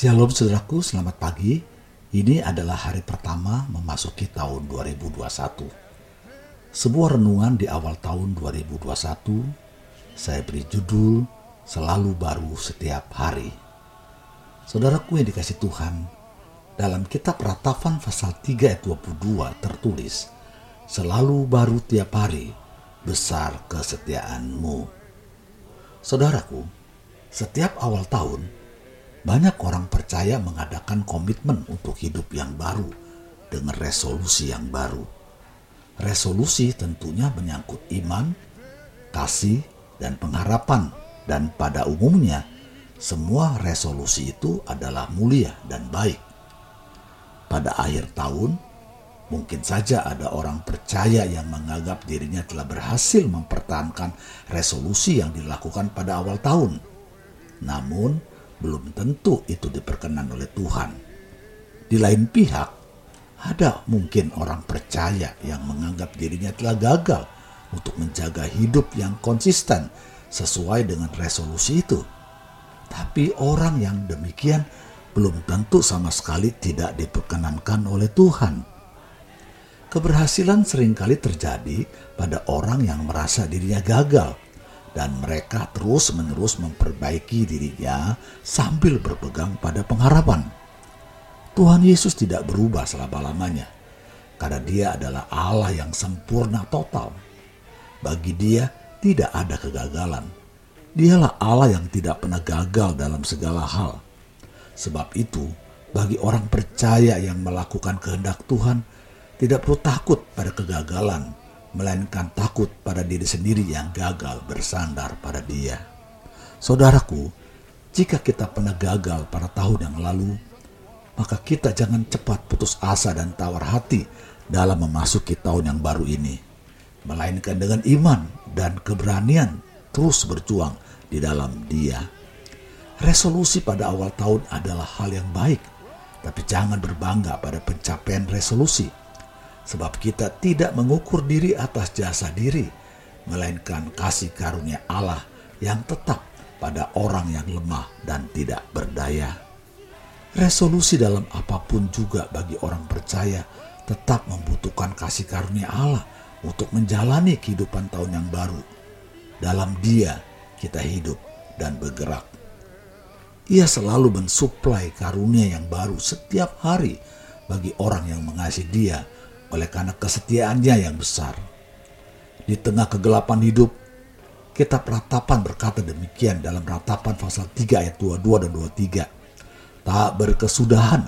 Shalom saudaraku, selamat pagi. Ini adalah hari pertama memasuki tahun 2021. Sebuah renungan di awal tahun 2021, saya beri judul Selalu Baru Setiap Hari. Saudaraku yang dikasih Tuhan, dalam kitab Ratafan pasal 3 ayat 22 tertulis, Selalu baru tiap hari, besar kesetiaanmu. Saudaraku, setiap awal tahun, banyak orang percaya mengadakan komitmen untuk hidup yang baru dengan resolusi yang baru. Resolusi tentunya menyangkut iman, kasih, dan pengharapan, dan pada umumnya semua resolusi itu adalah mulia dan baik. Pada akhir tahun, mungkin saja ada orang percaya yang menganggap dirinya telah berhasil mempertahankan resolusi yang dilakukan pada awal tahun. Namun, belum tentu itu diperkenan oleh Tuhan. Di lain pihak, ada mungkin orang percaya yang menganggap dirinya telah gagal untuk menjaga hidup yang konsisten sesuai dengan resolusi itu. Tapi orang yang demikian belum tentu sama sekali tidak diperkenankan oleh Tuhan. Keberhasilan sering kali terjadi pada orang yang merasa dirinya gagal dan mereka terus-menerus memperbaiki dirinya sambil berpegang pada pengharapan. Tuhan Yesus tidak berubah selama-lamanya karena Dia adalah Allah yang sempurna total. Bagi Dia tidak ada kegagalan. Dialah Allah yang tidak pernah gagal dalam segala hal. Sebab itu, bagi orang percaya yang melakukan kehendak Tuhan, tidak perlu takut pada kegagalan melainkan takut pada diri sendiri yang gagal bersandar pada Dia. Saudaraku, jika kita pernah gagal pada tahun yang lalu, maka kita jangan cepat putus asa dan tawar hati dalam memasuki tahun yang baru ini, melainkan dengan iman dan keberanian terus berjuang di dalam Dia. Resolusi pada awal tahun adalah hal yang baik, tapi jangan berbangga pada pencapaian resolusi sebab kita tidak mengukur diri atas jasa diri, melainkan kasih karunia Allah yang tetap pada orang yang lemah dan tidak berdaya. Resolusi dalam apa pun juga bagi orang percaya tetap membutuhkan kasih karunia Allah untuk menjalani kehidupan tahun yang baru. Dalam Dia kita hidup dan bergerak. Ia selalu mensuplai karunia yang baru setiap hari bagi orang yang mengasihi Dia oleh karena kesetiaannya yang besar. Di tengah kegelapan hidup, kitab ratapan berkata demikian dalam ratapan pasal 3 ayat 22 dan 23. Tak berkesudahan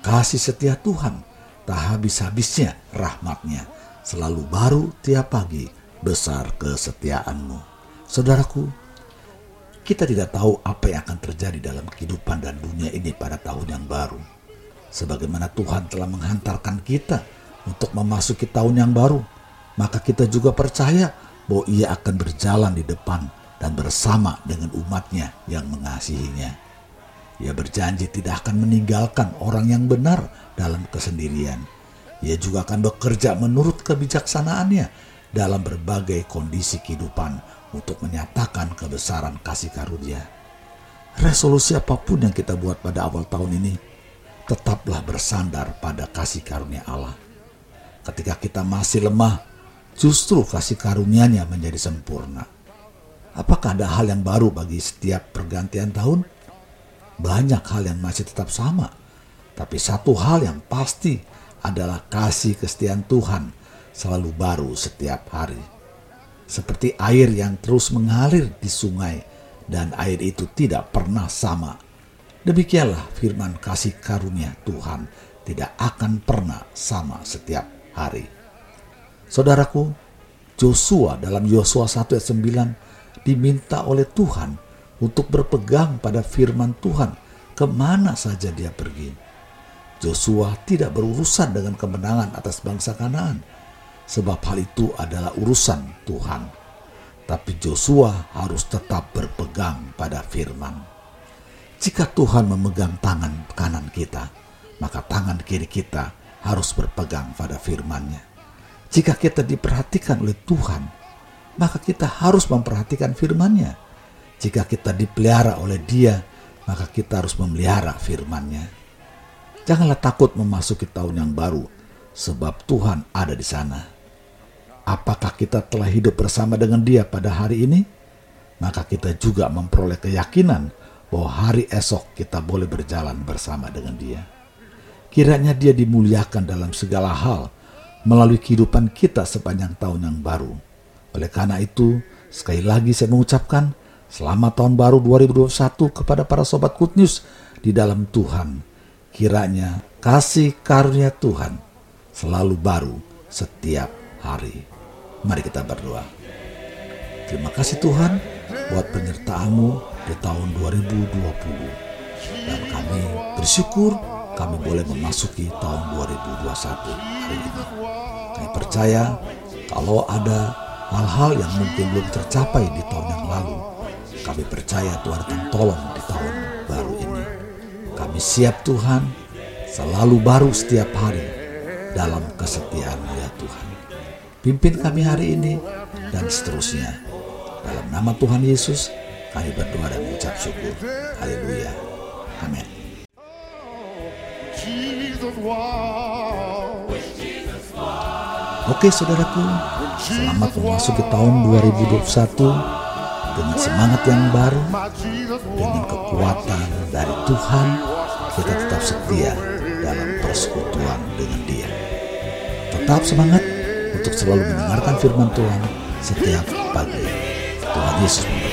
kasih setia Tuhan, tak habis-habisnya rahmatnya, selalu baru tiap pagi besar kesetiaanmu. Saudaraku, kita tidak tahu apa yang akan terjadi dalam kehidupan dan dunia ini pada tahun yang baru. Sebagaimana Tuhan telah menghantarkan kita untuk memasuki tahun yang baru, maka kita juga percaya bahwa ia akan berjalan di depan dan bersama dengan umatnya yang mengasihinya. Ia berjanji tidak akan meninggalkan orang yang benar dalam kesendirian. Ia juga akan bekerja menurut kebijaksanaannya dalam berbagai kondisi kehidupan untuk menyatakan kebesaran kasih karunia. Resolusi apa pun yang kita buat pada awal tahun ini, tetaplah bersandar pada kasih karunia Allah ketika kita masih lemah, justru kasih karunia-Nya menjadi sempurna. Apakah ada hal yang baru bagi setiap pergantian tahun? Banyak hal yang masih tetap sama, tapi satu hal yang pasti adalah kasih kesetiaan Tuhan selalu baru setiap hari. Seperti air yang terus mengalir di sungai dan air itu tidak pernah sama. Demikianlah firman kasih karunia Tuhan tidak akan pernah sama setiap hari. Saudaraku, Joshua dalam Yosua 1 ayat 9 diminta oleh Tuhan untuk berpegang pada firman Tuhan ke mana saja dia pergi. Joshua tidak berurusan dengan kemenangan atas bangsa Kanaan, sebab hal itu adalah urusan Tuhan. Tapi Joshua harus tetap berpegang pada firman. Jika Tuhan memegang tangan kanan kita, maka tangan kiri kita harus berpegang pada firman-Nya. Jika kita diperhatikan oleh Tuhan, maka kita harus memperhatikan firman-Nya. Jika kita dipelihara oleh Dia, maka kita harus memelihara firman-Nya. Janganlah takut memasuki tahun yang baru, sebab Tuhan ada di sana. Apakah kita telah hidup bersama dengan Dia pada hari ini? Maka kita juga memperoleh keyakinan bahwa hari esok kita boleh berjalan bersama dengan Dia. Kiranya Dia dimuliakan dalam segala hal melalui kehidupan kita sepanjang tahun yang baru. Oleh karena itu, sekali lagi saya mengucapkan selamat tahun baru 2021 kepada para sobat Good News di dalam Tuhan Kiranya kasih karunia Tuhan selalu baru setiap hari. Mari kita berdoa. Terima kasih Tuhan buat penyertaanmu di tahun 2020. Dan kami bersyukur kami boleh memasuki tahun 2021 hari ini. Kami percaya kalau ada hal-hal yang mungkin belum tercapai di tahun yang lalu, kami percaya Tuhan akan tolong di tahun baru ini. Kami siap Tuhan, selalu baru setiap hari dalam kesetiaan ya Tuhan. Pimpin kami hari ini dan seterusnya. Dalam nama Tuhan Yesus, kami berdoa dan mengucap syukur. Haleluya. Amin. Oke saudaraku, selamat memasuki tahun 2021 dengan semangat yang baru, dengan kekuatan dari Tuhan, kita tetap setia dalam persekutuan dengan Dia. Tetap semangat untuk selalu mendengarkan firman Tuhan setiap pagi. Tuhan Yesus memberkati.